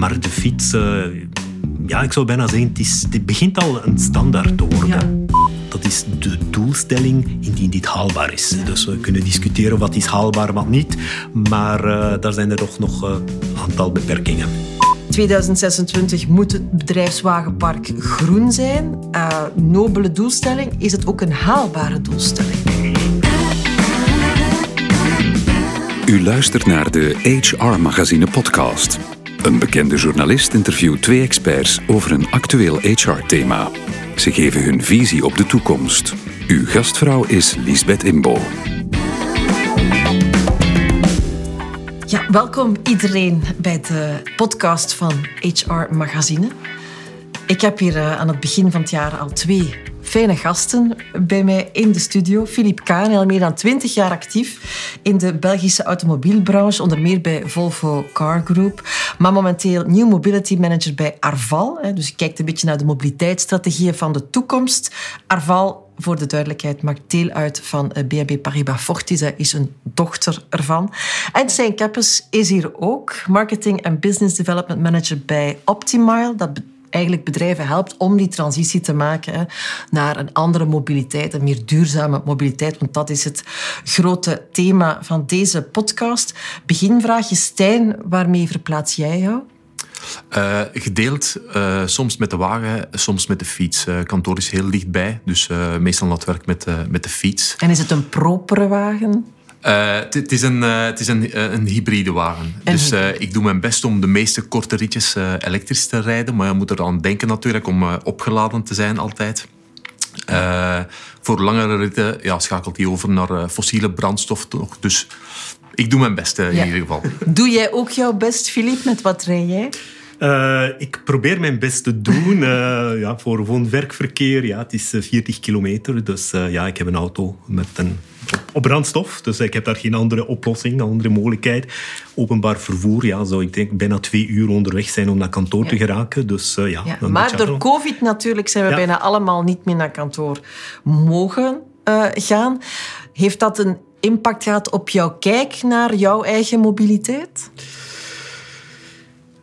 Maar de fiets, uh, ja, ik zou bijna zeggen, het, is, het begint al een standaard te worden. Dat is de doelstelling indien dit haalbaar is. Dus we kunnen discussiëren wat is haalbaar, wat niet. Maar uh, daar zijn er toch nog een aantal beperkingen. 2026 moet het bedrijfswagenpark groen zijn. Uh, nobele doelstelling. Is het ook een haalbare doelstelling? U luistert naar de HR Magazine podcast. Een bekende journalist interviewt twee experts over een actueel HR-thema. Ze geven hun visie op de toekomst. Uw gastvrouw is Lisbeth Imbo. Ja, welkom iedereen bij de podcast van HR Magazine. Ik heb hier eh, aan het begin van het jaar al twee fijne gasten bij mij in de studio. Philippe Kaan, al meer dan 20 jaar actief in de Belgische automobielbranche, onder meer bij Volvo Car Group, maar momenteel New Mobility Manager bij Arval. Dus je kijkt een beetje naar de mobiliteitsstrategieën van de toekomst. Arval voor de duidelijkheid, maakt deel uit van eh, BNB Paribas Fortis. Hij is een dochter ervan. En Stijn Keppes is hier ook, Marketing en Business Development Manager bij Optimile. Dat eigenlijk bedrijven helpt om die transitie te maken naar een andere mobiliteit, een meer duurzame mobiliteit. Want dat is het grote thema van deze podcast. Beginvraagje, Stijn, waarmee verplaats jij jou? Uh, gedeeld, uh, soms met de wagen, soms met de fiets. Uh, kantoor is heel dichtbij, dus meestal dat werk met, met de fiets. En is het een propere wagen? Het is, een, het is een, een hybride wagen. dus ik doe mijn best om de meeste korte ritjes elektrisch te rijden. Maar je moet er aan denken natuurlijk om opgeladen te zijn altijd. voor langere ritten ja, schakelt hij over naar fossiele brandstof. Dus ik doe mijn best in ieder geval. Doe jij ook jouw best, Filip? Met wat rij jij? Uh, ik probeer mijn best te doen uh, ja, voor woon-werkverkeer. Ja, het is 40 eh, kilometer, dus uh, ja, ik heb een auto met een, op brandstof. Dus ik heb daar geen andere oplossing, andere mogelijkheid. Openbaar vervoer, ja, zou ik denk bijna twee uur onderweg zijn om naar kantoor te geraken. Dus, ja, ja. Maar door COVID natuurlijk zijn we bijna allemaal niet meer naar kantoor mogen gaan. Heeft dat een impact gehad op jouw kijk naar jouw eigen mobiliteit?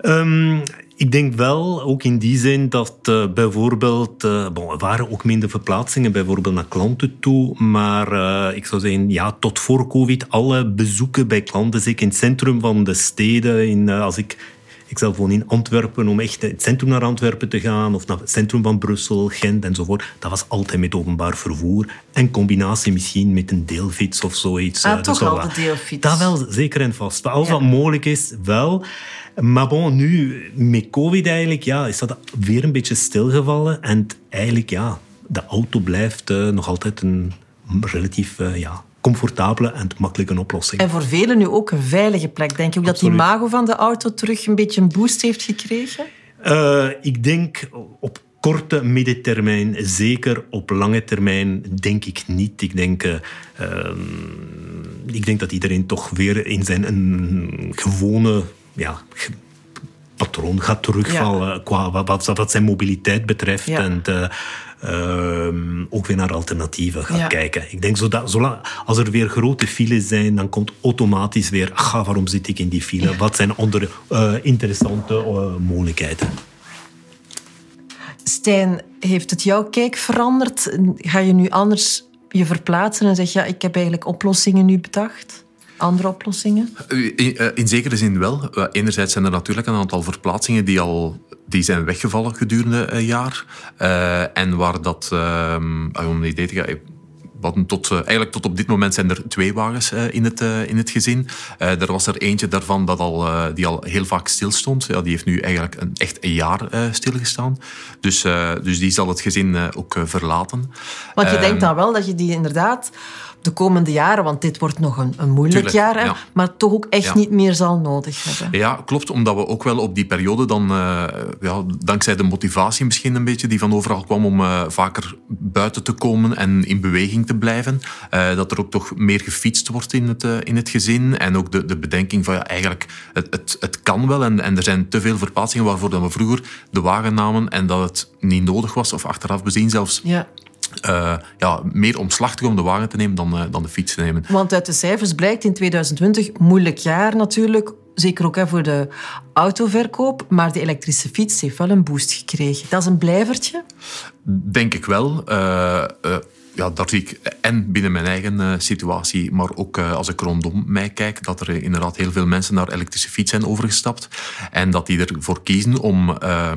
Um, ik denk wel, ook in die zin, dat uh, bijvoorbeeld... Uh, bon, er waren ook minder verplaatsingen, bijvoorbeeld naar klanten toe. Maar uh, ik zou zeggen, ja, tot voor COVID, alle bezoeken bij klanten, zeker in het centrum van de steden. In, als ik ik zelf woon in Antwerpen, om echt het centrum naar Antwerpen te gaan, of naar het centrum van Brussel, Gent enzovoort. Dat was altijd met openbaar vervoer. En combinatie misschien met een deelfiets of zoiets. Ah, toch wel de deelfiets. Dat wel, zeker en vast. Als dat mogelijk is, wel. Maar bon, nu met COVID eigenlijk, ja, is dat weer een beetje stilgevallen. En eigenlijk, ja, de auto blijft uh, nog altijd een relatief uh, ja, comfortabele en makkelijke oplossing. En voor velen nu ook een veilige plek. Denk je ook dat die imago van de auto terug een beetje een boost heeft gekregen? Uh, ik denk op korte, middentermijn zeker. Op lange termijn denk ik niet. Ik denk, uh, ik denk dat iedereen toch weer in zijn een gewone ja, patroon gaat terugvallen qua wat, wat, zijn mobiliteit betreft. Ja. En uh, uh, ook weer naar alternatieven gaat ja. kijken. Ik denk, zodat, zolang, als er weer grote files zijn, dan komt automatisch weer... Ach, waarom zit ik in die file? Wat zijn andere uh, interessante uh, mogelijkheden? Stijn, heeft het jouw kijk veranderd? Ga je nu anders je verplaatsen en zeg je... Ja, ik heb eigenlijk oplossingen nu bedacht? Andere oplossingen? In, eh, in, zekere zin wel. Eh, enerzijds zijn er natuurlijk een aantal verplaatsingen die al die zijn weggevallen gedurende een jaar. Uh, en waar dat, uh, om een idee te geven, tot, eigenlijk tot op dit moment zijn er twee wagens in, het, in het gezin. er was er eentje daarvan dat al, die al heel vaak stilstond. Ja, die heeft nu eigenlijk een, echt een jaar stilgestaan. Dus, dus die zal het gezin ook verlaten. Want je denkt dan wel dat je die inderdaad de komende jaren, want dit wordt nog een, een moeilijk jaar, hè, maar toch ook echt niet meer zal nodig hebben. Ja, klopt, omdat we ook wel op die periode dan, uh, ja, dankzij de motivatie misschien een beetje die van overal kwam om uh, vaker buiten te komen en in beweging te blijven, uh, dat er ook toch meer gefietst wordt in het, in het gezin en ook de, de bedenking van ja, eigenlijk, het, het, het kan wel en, en er zijn te veel verplaatsingen waarvoor dan we vroeger de wagen namen en dat het niet nodig was of achteraf bezien zelfs. Ja uh, ja, meer omslachtig om de wagen te nemen dan, uh, dan de fiets te nemen. Want uit de cijfers blijkt in 2020, moeilijk jaar natuurlijk, zeker ook hè, voor de autoverkoop. Maar de elektrische fiets heeft wel een boost gekregen. Dat is een blijvertje? Denk ik wel. Uh, ja, dat zie ik en binnen mijn eigen uh, situatie, maar ook uh, als ik rondom mij kijk, dat er inderdaad heel veel mensen naar elektrische fiets zijn overgestapt. En dat die ervoor kiezen om uh,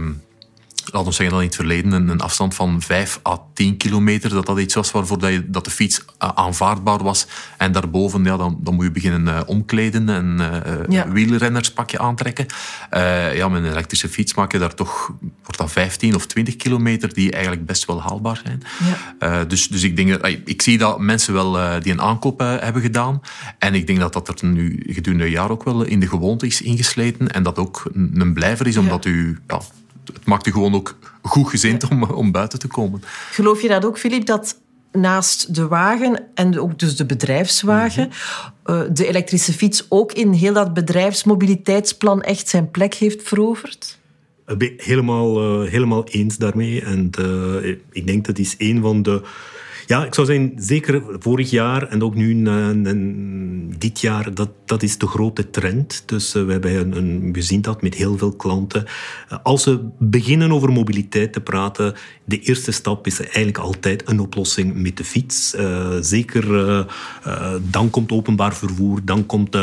laten we zeggen dat in het verleden een, een, afstand van 5 à 10 kilometer, dat dat iets was waarvoor dat, je, dat de fiets uh, aanvaardbaar was. En daarboven, ja, dan, dan moet je beginnen uh, omkleden en uh, ja. wielrennerspakje aantrekken. ja, met een elektrische fiets maak je daar toch, wordt dat 15 of 20 kilometer, die eigenlijk best wel haalbaar zijn. Ja. dus, dus ik denk, ik zie dat mensen wel die een aankoop hebben gedaan. En ik denk dat dat er nu gedurende een jaar ook wel in de gewoonte is ingesleten. En dat ook een, een blijver is, omdat u... Ja, het maakt je gewoon ook goed gezind om, om buiten te komen. Geloof je dat ook, Filip, dat naast de wagen en ook dus de bedrijfswagen, mm de elektrische fiets ook in heel dat bedrijfsmobiliteitsplan echt zijn plek heeft veroverd? Helemaal, uh, helemaal eens daarmee. En uh, ik denk dat is een van de ja, ik zou zeggen, zeker vorig jaar en ook nu en dit jaar, dat, dat is de grote trend. Dus uh, we hebben een, een, we zien dat met heel veel klanten. Uh, als ze beginnen over mobiliteit te praten, de eerste stap is eigenlijk altijd een oplossing met de fiets. Uh, zeker dan komt openbaar vervoer, dan komt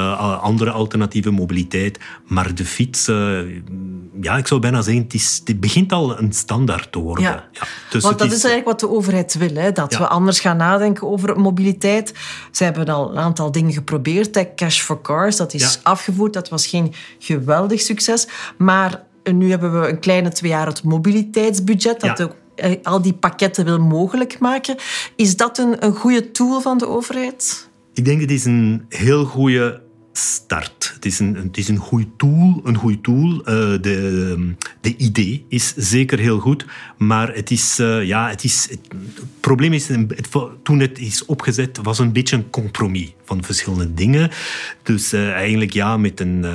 andere alternatieve mobiliteit. Maar de fiets, ja, ik zou bijna zeggen, het, is, het begint al een standaard te worden. Ja. ja dus Want dat is, eigenlijk wat de overheid wil, hè? dat ja. we anders gaan nadenken over mobiliteit. Ze hebben al een aantal dingen geprobeerd. Cash for Cars, dat is afgevoerd. Dat was geen geweldig succes. Maar nu hebben we een kleine twee jaar het mobiliteitsbudget. Dat ook eh, al die pakketten wil mogelijk maken. Is dat een, een goede tool van de overheid? Ik denk het is een heel goede start. Het is een, het is een goede tool. Een goede tool. Uh, de, de idee is zeker heel goed, maar het is, uh, ja, het is, het, probleem is, het, toen het is opgezet, was een beetje een compromis van verschillende dingen. Dus uh, eigenlijk ja, met een,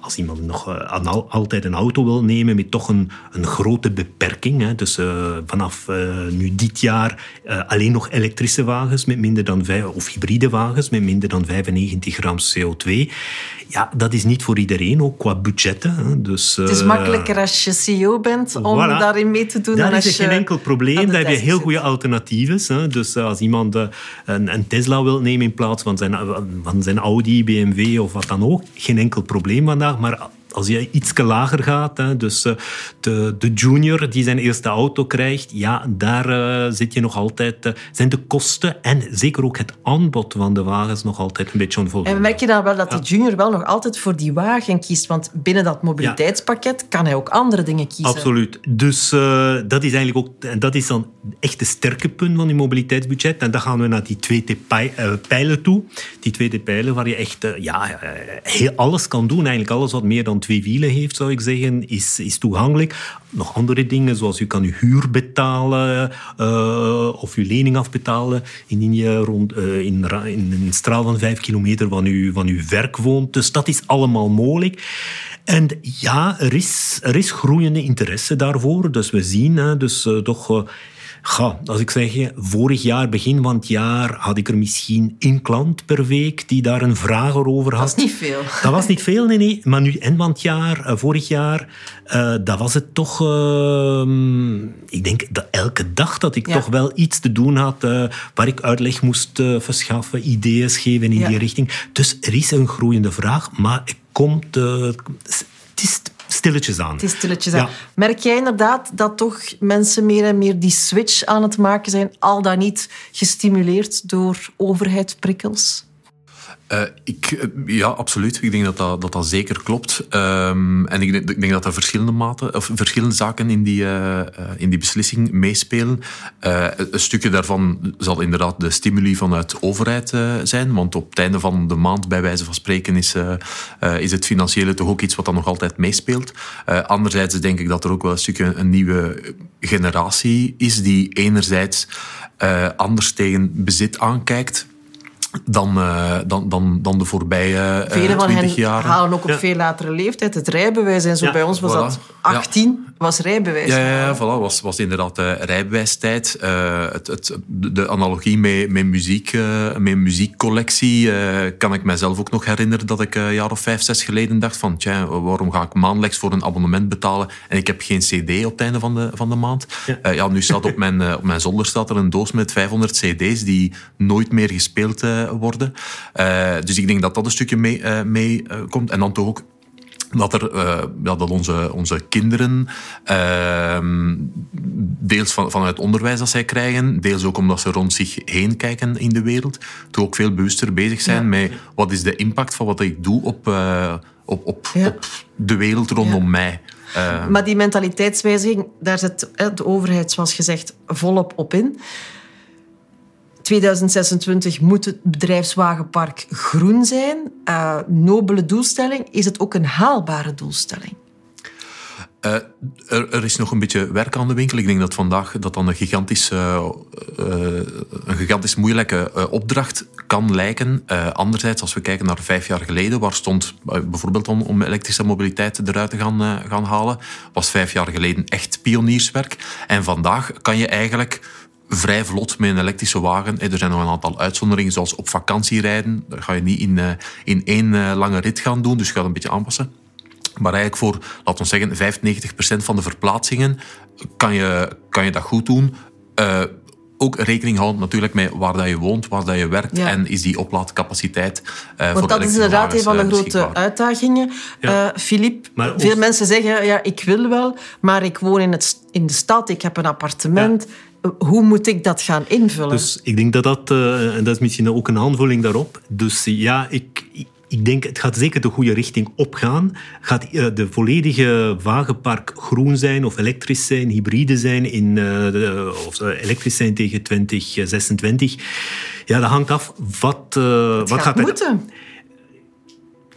als iemand nog altijd een auto wil nemen, met toch een, een grote beperking. Hè. Dus vanaf nu dit jaar alleen nog elektrische wagens met minder dan vijf, of hybride wagens met minder dan 95 gram CO2 ja, dat is niet voor iedereen, ook qua budgetten. Dus, het is uh, makkelijker als je CEO bent om daarin mee te doen. Daar is er geen enkel probleem. Daar heb je heel goede alternatieven. Hè. Dus uh, als iemand uh, een, een, Tesla wil nemen in plaats van zijn, van zijn Audi, BMW of wat dan ook, geen enkel probleem vandaag. Maar als je iets lager gaat, hè, dus uh, de, de junior die zijn eerste auto krijgt, ja, daar uh, zit je nog altijd, uh, zijn de kosten en zeker ook het aanbod van de wagens nog altijd een beetje onvoldoende. En merk je dan wel dat de junior wel nog altijd voor die wagen kiest? Want binnen dat mobiliteitspakket kan hij ook andere dingen kiezen. Absoluut. Dus dat is eigenlijk ook, en dat is dan echt de sterke punt van die mobiliteitsbudget. En dan gaan we naar die tweede pijlen toe. Die tweede pijlen waar je echt ja, heel alles kan doen. Eigenlijk alles wat meer dan twee wielen heeft, zou ik zeggen, is, is toegankelijk. Nog andere dingen, zoals u kan uw huur betalen uh, of uw lening afbetalen indien je rond, uh, in, een straal van vijf kilometer van uw, van uw werk woont. Dus dat is allemaal mogelijk. En ja, er is, er is groeiende interesse daarvoor. Dus we zien dus, uh, toch Ga, als ik zeg, vorig jaar, begin van het jaar, had ik er misschien één klant per week die daar een vraag over had. Dat was niet veel. Dat was niet veel, nee, nee. Maar nu, en van het jaar, uh, vorig jaar, uh, dat was het toch... Uh, ik denk dat elke dag dat ik ja. toch wel iets te doen had uh, waar ik uitleg moest verschaffen, ideeën geven in ja. die richting. Dus er is een groeiende vraag, maar het komt... het is stilletjes aan. Het is stilletjes aan. Merk jij inderdaad dat toch mensen meer en meer die switch aan het maken zijn, al dan niet gestimuleerd door overheidsprikkels? Uh, ik, eh, ja, absoluut. Ik denk dat dat, dat, dat zeker klopt. Um, en ik denk, ik denk, dat er verschillende, maten, of verschillende zaken in die, uh, in die beslissing meespelen. een stukje daarvan zal inderdaad de stimuli vanuit de overheid zijn. Want op het einde van de maand, bij wijze van spreken, is, is het financiële toch ook iets wat dan nog altijd meespeelt. anderzijds denk ik dat er ook wel een stukje een nieuwe generatie is die enerzijds anders tegen bezit aankijkt dan, uh, dan, dan, dan de voorbije uh, Vele van hen jaar. halen ook op ja. veel latere leeftijd het rijbewijs. En zo ja, bij ons was voilà. dat 18, was rijbewijs. Ja, ja, ja voilà, was, was inderdaad uh, rijbewijstijd. het, het, de analogie met, met, muziek, met muziekcollectie kan ik mijzelf ook nog herinneren dat ik een jaar of vijf, zes geleden dacht van tja, waarom ga ik maandelijks voor een abonnement betalen en ik heb geen cd op het einde van de, van de maand. Ja, ja nu staat op mijn, op mijn zolder staat er een doos met 500 cd's die nooit meer gespeeld worden. Uh, dus ik denk dat dat een stukje mee, uh, mee uh, komt. En dan toch ook dat, er, ja, dat onze, onze kinderen, ehm, deels van, vanuit onderwijs dat zij krijgen, deels ook omdat ze rond zich heen kijken in de wereld, toch ook veel bewuster bezig zijn ja. met wat is de impact van wat ik doe op, op, op, ja. op de wereld rondom mij. Uh, maar die mentaliteitswijziging, daar zet de overheid, zoals gezegd, volop op in. 2026 moet het bedrijfswagenpark groen zijn. Uh, nobele doelstelling. Is het ook een haalbare doelstelling? Uh, er, is nog een beetje werk aan de winkel. Ik denk dat vandaag dat dan een gigantisch, uh, een gigantisch moeilijke opdracht kan lijken. anderzijds, als we kijken naar vijf jaar geleden, waar stond bijvoorbeeld om, om elektrische mobiliteit eruit te gaan, gaan halen, was vijf jaar geleden echt pionierswerk. En vandaag kan je eigenlijk vrij vlot met een elektrische wagen. Er zijn nog een aantal uitzonderingen, zoals op vakantie rijden. Dat ga je niet in, eh, in één eh, lange rit gaan doen, dus je gaat een beetje aanpassen. Maar eigenlijk voor, laten we zeggen, 95% van de verplaatsingen kan je, kan je dat goed doen. Uh, ook rekening houden natuurlijk met waar dat je woont, waar dat je werkt ja. en is die oplaadcapaciteit uh, Want dat is inderdaad een van de grote uitdagingen. Filip, ja. uh, veel mensen zeggen, ja, ik wil wel, maar ik woon in, het, in de stad, ik heb een appartement, ja hoe moet ik dat gaan invullen? Dus ik denk dat dat, uh, en dat is misschien ook een aanvulling daarop. Dus ja, ik, ik denk, het gaat zeker de goede richting opgaan. Gaat uh, de volledige wagenpark groen zijn of elektrisch zijn, hybride zijn, in, uh, of elektrisch zijn tegen 2026? Ja, dat hangt af wat, wat gaat, gaat moeten.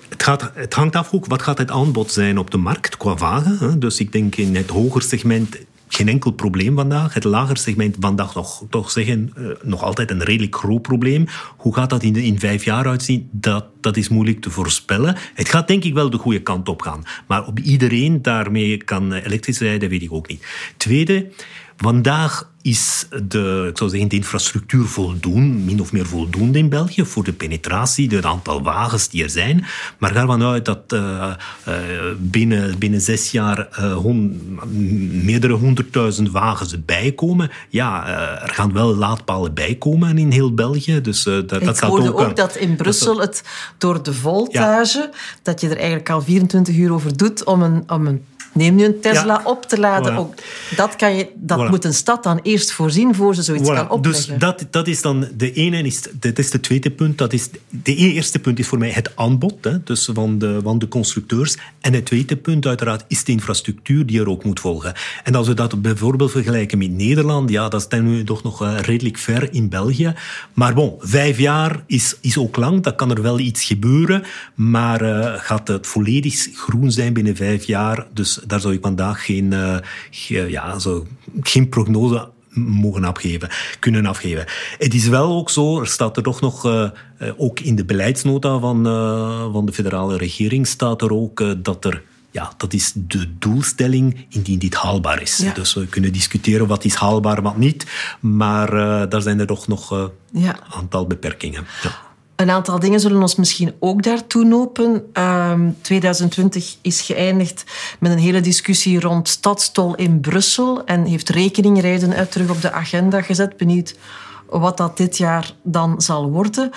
Het, gaat, het, hangt af ook wat gaat het aanbod zijn op de markt qua wagen. Dus ik denk in het hoger segment geen enkel probleem vandaag. Het lager segment vandaag nog, toch zeggen, uh, nog altijd een redelijk groot probleem. Hoe gaat dat in, in vijf jaar uitzien? Dat, dat is moeilijk te voorspellen. Het gaat denk ik wel de goede kant op gaan. Maar op iedereen daarmee kan elektrisch rijden, weet ik ook niet. Tweede, Vandaag is de, ik zou zeggen, de infrastructuur voldoende, min of meer voldoende in België voor de penetratie, het aantal wagens die er zijn. Maar ga ervan uit dat uh, uh, binnen, binnen zes jaar uh, hon, meerdere honderdduizend wagens bijkomen. Ja, er gaan wel laadpalen bijkomen in heel België. Dus, dat, ik dat hoorde ook, ook dat in Brussel dat, het door de voltage, ja. dat je er eigenlijk al 24 uur over doet om een, om een Neem nu een Tesla op te laden. Ook dat kan je, dat moet een stad dan eerst voorzien voor ze zoiets kan opleggen. Dus dat, dat is dan de ene, is, dat is het tweede punt. Dat is, de eerste punt is voor mij het aanbod hè, dus van, de, van de constructeurs. En het tweede punt uiteraard is de infrastructuur die er ook moet volgen. En als we dat bijvoorbeeld vergelijken met Nederland, ja, dat staan we toch nog uh, redelijk ver in België. Maar bon, vijf jaar is, is ook lang, dat kan er wel iets gebeuren. Maar uh, gaat het volledig groen zijn binnen vijf jaar? Dus daar zou ik vandaag geen, uh, ja, zo, geen prognose mogen afgeven, kunnen afgeven. Het is wel ook zo, er staat er toch nog, uh, ook in de beleidsnota van, uh, van de federale regering staat er ook dat er ja, dat is de doelstelling indien dit haalbaar is. Ja. Dus we kunnen discussiëren wat is haalbaar, wat niet. Maar daar zijn er toch nog een ja. aantal beperkingen. Ja. Een aantal dingen zullen ons misschien ook daartoe nopen. Um, 2020 is geëindigd met een hele discussie rond stadstol in Brussel en heeft rekeningrijden uit terug op de agenda gezet. Benieuwd wat dat dit jaar dan zal worden.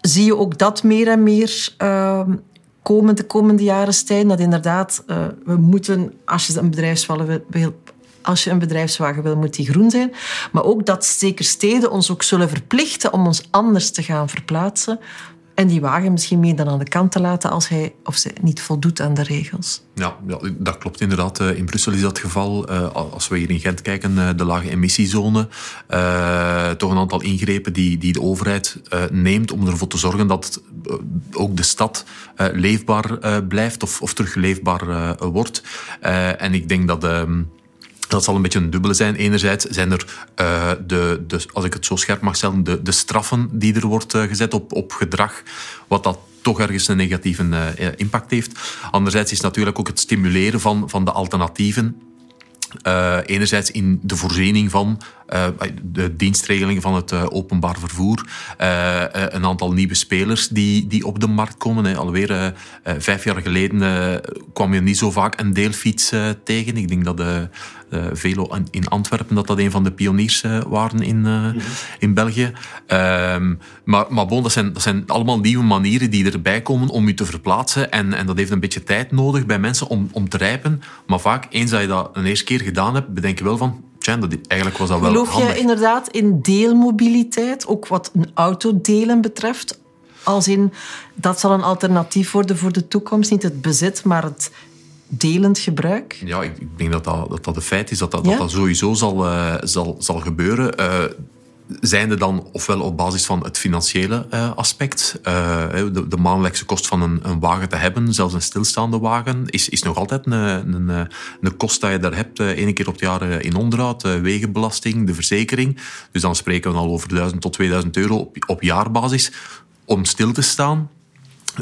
Zie je ook dat meer en meer uh, komen de komende jaren, Stijn? Dat inderdaad, uh, we moeten, als je een bedrijfsvallen wil, als je een bedrijfswagen wil, moet die groen zijn. Maar ook dat zeker steden ons ook zullen verplichten om ons anders te gaan verplaatsen. En die wagen misschien meer dan aan de kant te laten als hij of ze niet voldoet aan de regels. Ja, dat klopt inderdaad. Eh, in Brussel is dat het geval. Eh, als we hier in Gent kijken, eh, de lage emissiezone. Toch een aantal ingrepen die, die de overheid neemt om ervoor te zorgen dat ook de stad leefbaar blijft of, of terug leefbaar wordt. En ik denk dat... Ehm, dat zal een beetje een dubbele zijn. Enerzijds zijn er, uh, de, als ik het zo scherp mag stellen, de, de straffen die er wordt uh, gezet op, op gedrag, wat dat toch ergens een negatieve uh, impact heeft. Anderzijds is natuurlijk ook het stimuleren van, van de alternatieven enerzijds in de voorziening van de dienstregeling van het openbaar vervoer. een aantal nieuwe spelers die, die op de markt komen. Alweer vijf jaar geleden kwam je niet zo vaak een deelfiets tegen. Ik denk dat de Velo in Antwerpen dat dat een van de pioniers waren in, mm in België. Ehm, maar maar bon, dat, zijn, dat zijn allemaal nieuwe manieren die erbij komen om je te verplaatsen. En, en dat heeft een beetje tijd nodig bij mensen om, om te rijpen. Maar vaak, eens dat je dat een eerste keer gedaan heb, bedenk je wel van, dat, eigenlijk was dat wel Geloof je inderdaad in deelmobiliteit, ook wat een auto delen betreft? Als in, dat zal een alternatief worden voor de toekomst. Niet het bezit, maar het delend gebruik? Ja, ik denk dat dat, dat, dat een feit is, dat dat, dat, dat sowieso zal, uh, zal, zal gebeuren. Uh, zijnde dan ofwel op basis van het financiële uh, aspect. Uh, de, de, maandelijkse kost van een, een, wagen te hebben, zelfs een stilstaande wagen, is, is nog altijd een, een, een kost dat je daar hebt. Uh, één keer op het jaar in onderhoud, wegenbelasting, de verzekering. Dus dan spreken we al over 1000 tot 2000 euro op, op jaarbasis om stil te staan.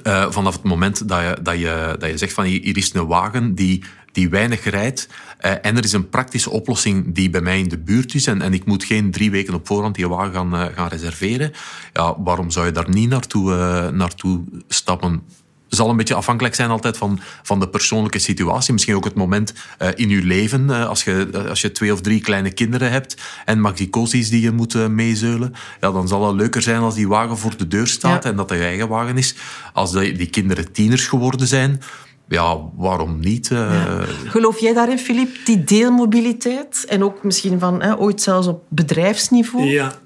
Vanaf het moment dat je, dat, je, dat je zegt van hier is een wagen die die weinig rijdt. Uh, en er is een praktische oplossing die bij mij in de buurt is. En, en ik moet geen drie weken op voorhand die wagen gaan, uh, gaan reserveren. Ja, waarom zou je daar niet naartoe, naartoe stappen? Zal een beetje afhankelijk zijn altijd van, van de persoonlijke situatie. Misschien ook het moment uh, in je leven, uh, als, je, als je twee of drie kleine kinderen hebt en maxicosies die je moet uh, meezeulen, ja, dan zal het leuker zijn als die wagen voor de deur staat en dat de je eigen wagen is. Als die, die kinderen tieners geworden zijn, ja, waarom niet? Uh... Geloof jij daarin, Filip, die deelmobiliteit? En ook misschien van hè, ooit zelfs op bedrijfsniveau? Ja,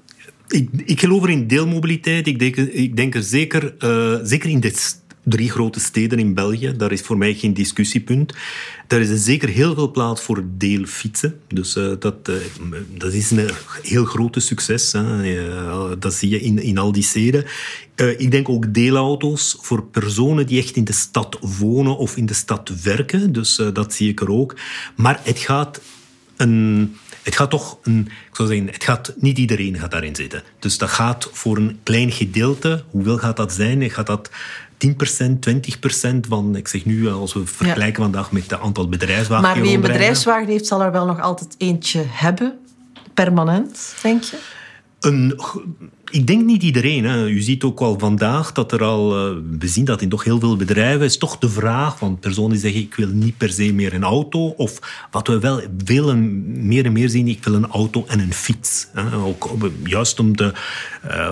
ik, ik geloof er in deelmobiliteit. Ik denk, ik denk er zeker, uh, zeker in dit drie grote steden in België. Daar is voor mij geen discussiepunt. Daar is zeker heel veel plaats voor deelfietsen. Dus uh, dat, uh, dat is een heel grote succes. Uh, dat zie je in, in al die steden. ik denk ook deelauto's voor personen die echt in de stad wonen of in de stad werken. Dus dat zie ik er ook. Maar het gaat een het gaat toch een, ik zou zeggen, het gaat, niet iedereen gaat daarin zitten. Dus dat gaat voor een klein gedeelte. Hoeveel gaat dat zijn? Gaat dat 10%, 20% van, ik zeg nu, als we vergelijken vandaag met het aantal bedrijfswagens. Maar wie een bedrijfswagen heeft, zal er wel nog altijd eentje hebben, permanent, denk je? Een ik denk niet iedereen. Hè. U ziet ook al vandaag dat er al... Uh, we zien dat in toch heel veel bedrijven is toch de vraag van personen die zeggen ik wil niet per se meer een auto. Of wat we wel willen meer en meer zien, ik wil een auto en een fiets. Hè. Ook, juist om de, uh,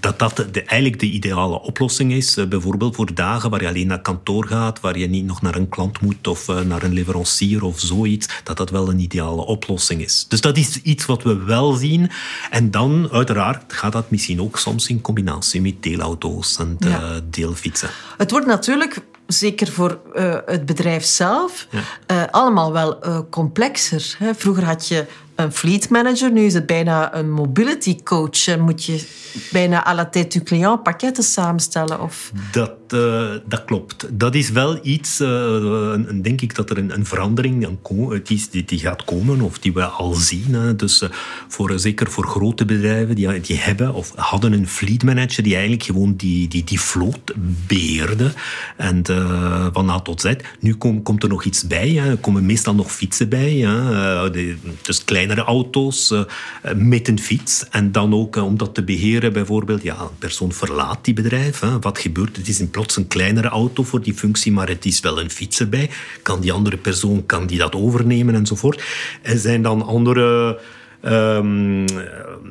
dat dat eigenlijk de ideale oplossing is. Uh, bijvoorbeeld voor dagen waar je alleen naar kantoor gaat, waar je niet nog naar een klant moet of uh, naar een leverancier of zoiets. Dat dat wel een ideale oplossing is. Dus dat is iets wat we wel zien. En dan uiteraard gaat dat misschien ook soms in combinatie met deelauto's en ja. deelfietsen. Het wordt natuurlijk, zeker voor uh, het bedrijf zelf, ja. uh, allemaal wel uh, complexer. Hè? Vroeger had je een fleet manager, nu is het bijna een mobility coach. Moet je bijna à la tête du client pakketten samenstellen? Of? Dat, uh, dat klopt. Dat is wel iets, uh, denk ik, dat er een, een verandering die, die, gaat komen, of die we al zien. Hè. Dus uh, voor, zeker voor grote bedrijven, die, die hebben of hadden een fleet manager die eigenlijk gewoon die, die, die vloot beheerde. En van A tot Z. Nu kom, komt er nog iets bij. Hè. Er komen meestal nog fietsen bij. Hè. Dus kleinere auto's met een fiets. En dan ook om dat te beheren bijvoorbeeld, ja, een persoon verlaat die bedrijf. Hè. Wat gebeurt? Het is in plots een kleinere auto voor die functie, maar het is wel een fiets erbij. Kan die andere persoon kan die dat overnemen enzovoort? Er zijn dan andere... Um,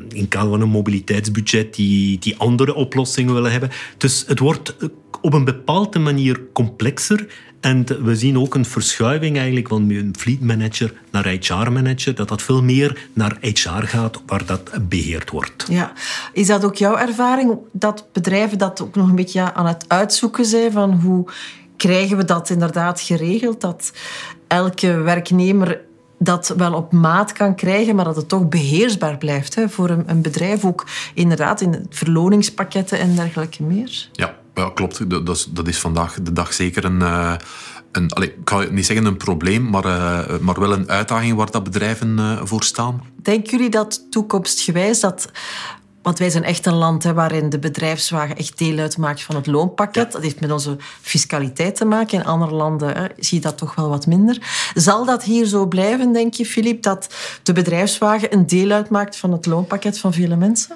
in kader van een mobiliteitsbudget die, die andere oplossingen willen hebben. Dus het wordt op een bepaalde manier complexer en we zien ook een verschuiving eigenlijk van een fleet manager naar HR manager, dat dat veel meer naar HR gaat, waar dat beheerd wordt. Ja. Is dat ook jouw ervaring, dat bedrijven dat ook nog een beetje aan het uitzoeken zijn van hoe krijgen we dat inderdaad geregeld, dat elke werknemer dat wel op maat kan krijgen, maar dat het toch beheersbaar blijft hè, voor een, een bedrijf. Ook inderdaad in verloningspakketten en dergelijke meer. Ja, Ja, klopt. Dat is, dat is vandaag de dag zeker een, uh, een allez, ik ga niet zeggen een probleem, maar, uh, maar wel een uitdaging waar dat bedrijven uh, voor staan. Denken jullie dat toekomstgewijs dat want wij zijn echt een land hè, waarin de bedrijfswagen echt deel uitmaakt van het loonpakket. Dat heeft met onze fiscaliteit te maken. In andere landen hè, zie je dat toch wel wat minder. Zal dat hier zo blijven, denk je, Filip, dat de bedrijfswagen een deel uitmaakt van het loonpakket van vele mensen?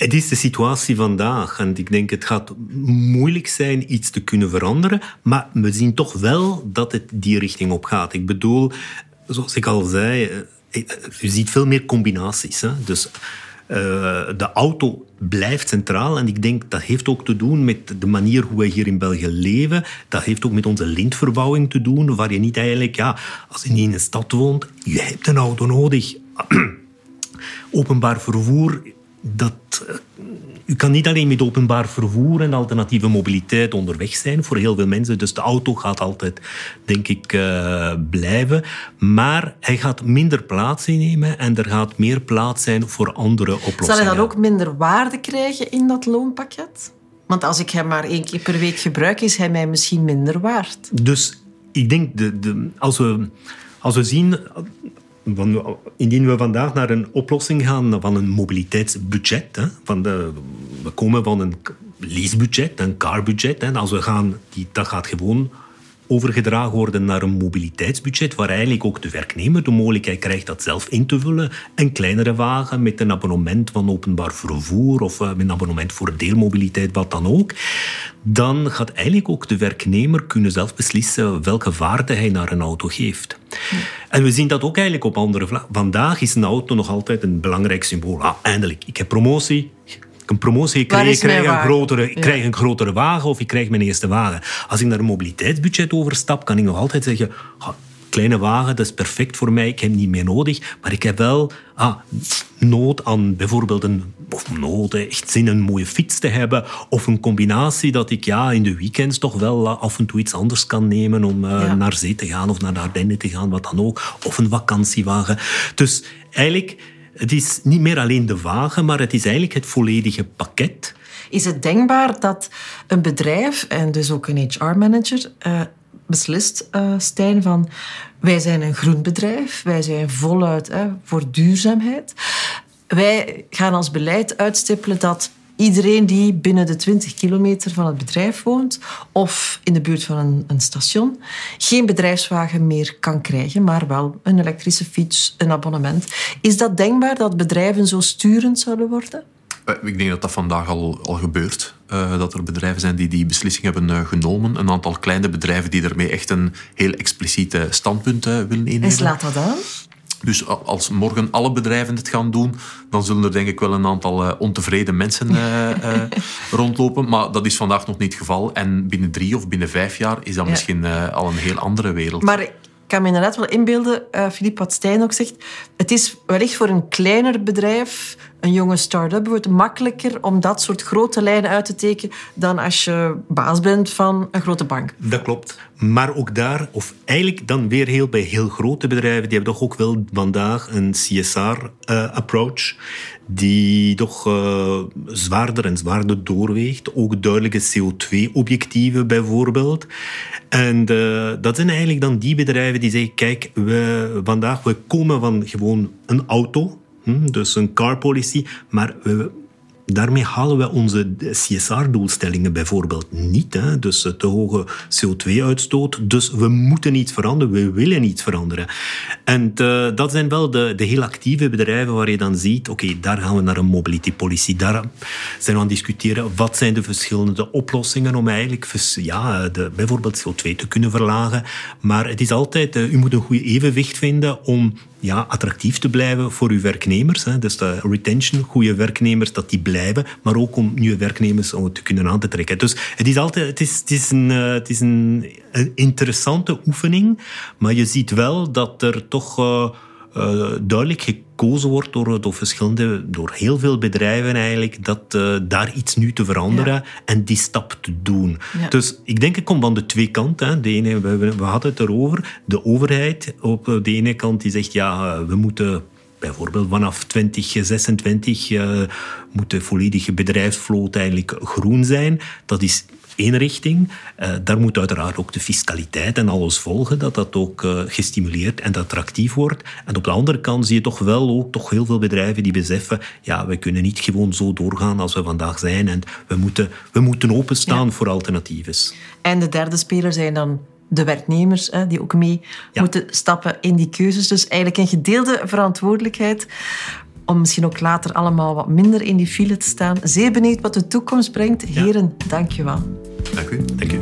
Het is de situatie vandaag en ik denk het gaat moeilijk zijn iets te kunnen veranderen, maar we zien toch wel dat het die richting op gaat. Ik bedoel, zoals ik al zei, je ziet veel meer combinaties. Dus uh, de auto blijft centraal. En ik denk dat heeft ook te doen met de manier hoe wij hier in België leven. Dat heeft ook met onze lintverbouwing te doen, waar je niet eigenlijk, ja, als je niet in een stad woont, je hebt een auto nodig. Openbaar vervoer, dat u kan niet alleen met openbaar vervoer en alternatieve mobiliteit onderweg zijn voor heel veel mensen. Dus de auto gaat altijd, denk ik, uh, blijven. Maar hij gaat minder plaats innemen en er gaat meer plaats zijn voor andere oplossingen. Zal hij dan ook minder waarde krijgen in dat loonpakket? Want als ik hem maar één keer per week gebruik, is hij mij misschien minder waard. Dus ik denk, de, de, als, we, als we zien indien we vandaag naar een oplossing gaan van een mobiliteitsbudget, hè, van de, we komen van een leasebudget, een carbudget, hè, gaan, die, dat gaat gewoon overgedragen worden naar een mobiliteitsbudget, waar eigenlijk ook de werknemer de mogelijkheid krijgt dat zelf in te vullen. Een kleinere wagen met een abonnement van openbaar vervoer of eh, met een abonnement voor deelmobiliteit, wat dan ook. Dan gaat eigenlijk ook de werknemer kunnen zelf beslissen welke waarde hij naar een auto geeft. En we zien dat ook eigenlijk op andere vlakken. Vandaag is een auto nog altijd een belangrijk symbool. Ah, eindelijk, ik heb promotie, een promotie krijg, ik krijg, een grotere, ik krijg een grotere wagen of ik krijg mijn eerste wagen. Als ik naar een mobiliteitsbudget overstap, kan ik nog altijd zeggen... kleine wagen, dat is perfect voor mij, ik heb niet meer nodig. Maar ik heb wel ah, nood aan bijvoorbeeld een... Of nood, echt zin een mooie fiets te hebben. Of een combinatie dat ik ja, in de weekends toch wel af en toe iets anders kan nemen om uh, naar zee te gaan of naar de Ardennen te gaan, wat dan ook. Of een vakantiewagen. Dus eigenlijk het is niet meer alleen de wagen, maar het is eigenlijk het volledige pakket. Is het denkbaar dat een bedrijf, en dus ook een HR-manager, eh, beslist, uh, Stijn, van wij zijn een groen bedrijf, wij zijn voluit voor duurzaamheid. Wij gaan als beleid uitstippelen dat iedereen die binnen de 20 kilometer van het bedrijf woont of in de buurt van een, een, station geen bedrijfswagen meer kan krijgen, maar wel een elektrische fiets, een abonnement. Is dat denkbaar dat bedrijven zo sturend zouden worden? Eh, ik denk dat dat vandaag al, al gebeurt. Uh, dat er bedrijven zijn die die beslissing hebben uh, genomen. Een aantal kleine bedrijven die daarmee echt een heel expliciete standpunt willen innemen. En slaat dat aan? Dus als morgen alle bedrijven het gaan doen, dan zullen er denk ik wel een aantal uh, ontevreden mensen uh, uh, rondlopen. Maar dat is vandaag nog niet het geval. En binnen drie of binnen vijf jaar is dat ja. misschien al een heel andere wereld. Maar ik kan me inderdaad wel inbeelden, Philippe, wat Stijn ook zegt. Het is wellicht voor een kleiner bedrijf een jonge start-up wordt makkelijker om dat soort grote lijnen uit te tekenen dan als je baas bent van een grote bank. Dat klopt. Maar ook daar, of eigenlijk dan weer heel bij heel grote bedrijven, die hebben toch ook wel vandaag een CSR-approach. Eh, die toch uh, zwaarder en zwaarder doorweegt. Ook duidelijke CO2-objectieven bijvoorbeeld. En uh, dat zijn eigenlijk dan die bedrijven die zeggen, kijk, we, vandaag we komen van gewoon een auto, Hm, dus een car policy. Maar daarmee halen we onze CSR-doelstellingen bijvoorbeeld niet. Hè? Dus te hoge CO2-uitstoot. Dus we moeten iets veranderen, we willen iets veranderen. En uh, dat zijn wel de, de heel actieve bedrijven waar je dan ziet, oké, daar gaan we naar een mobility policy. Daar zijn we aan het discussiëren, wat zijn de verschillende oplossingen om eigenlijk ja, de, bijvoorbeeld CO2 te kunnen verlagen. Maar het is altijd, uh, u moet een goed evenwicht vinden om ja, attractief te blijven voor uw werknemers. Hè. Dus de retention, goede werknemers, dat die blijven, maar ook om nieuwe werknemers te kunnen aan te trekken. Dus het is altijd het is, het is, een, eh, het is een, een interessante oefening, maar je ziet wel dat er toch uh, uh, duidelijk gekozen wordt door, door, verschillende, door heel veel bedrijven eigenlijk, dat uh, daar iets nu te veranderen ja. en die stap te doen. Ja. Dus ik denk, het komt van de twee kanten. Hè. De ene, we, we hadden het erover, de overheid op de ene kant die zegt, ja, we moeten bijvoorbeeld vanaf 2026 uh, moet de volledige bedrijfsvloot eigenlijk groen zijn. Dat is één richting. Uh, daar moet uiteraard ook de fiscaliteit en alles volgen, dat dat ook uh, gestimuleerd en attractief wordt. En op de andere kant zie je toch wel ook toch heel veel bedrijven die beseffen, ja, we kunnen niet gewoon zo doorgaan als we vandaag zijn en we moeten, we moeten openstaan ja. voor alternatieven. En de derde speler zijn dan de werknemers, hè, die ook mee ja. moeten stappen in die keuzes. Dus eigenlijk een gedeelde verantwoordelijkheid om misschien ook later allemaal wat minder in die file te staan. Zeer benieuwd wat de toekomst brengt. Heren, ja. dank je wel. Dank u.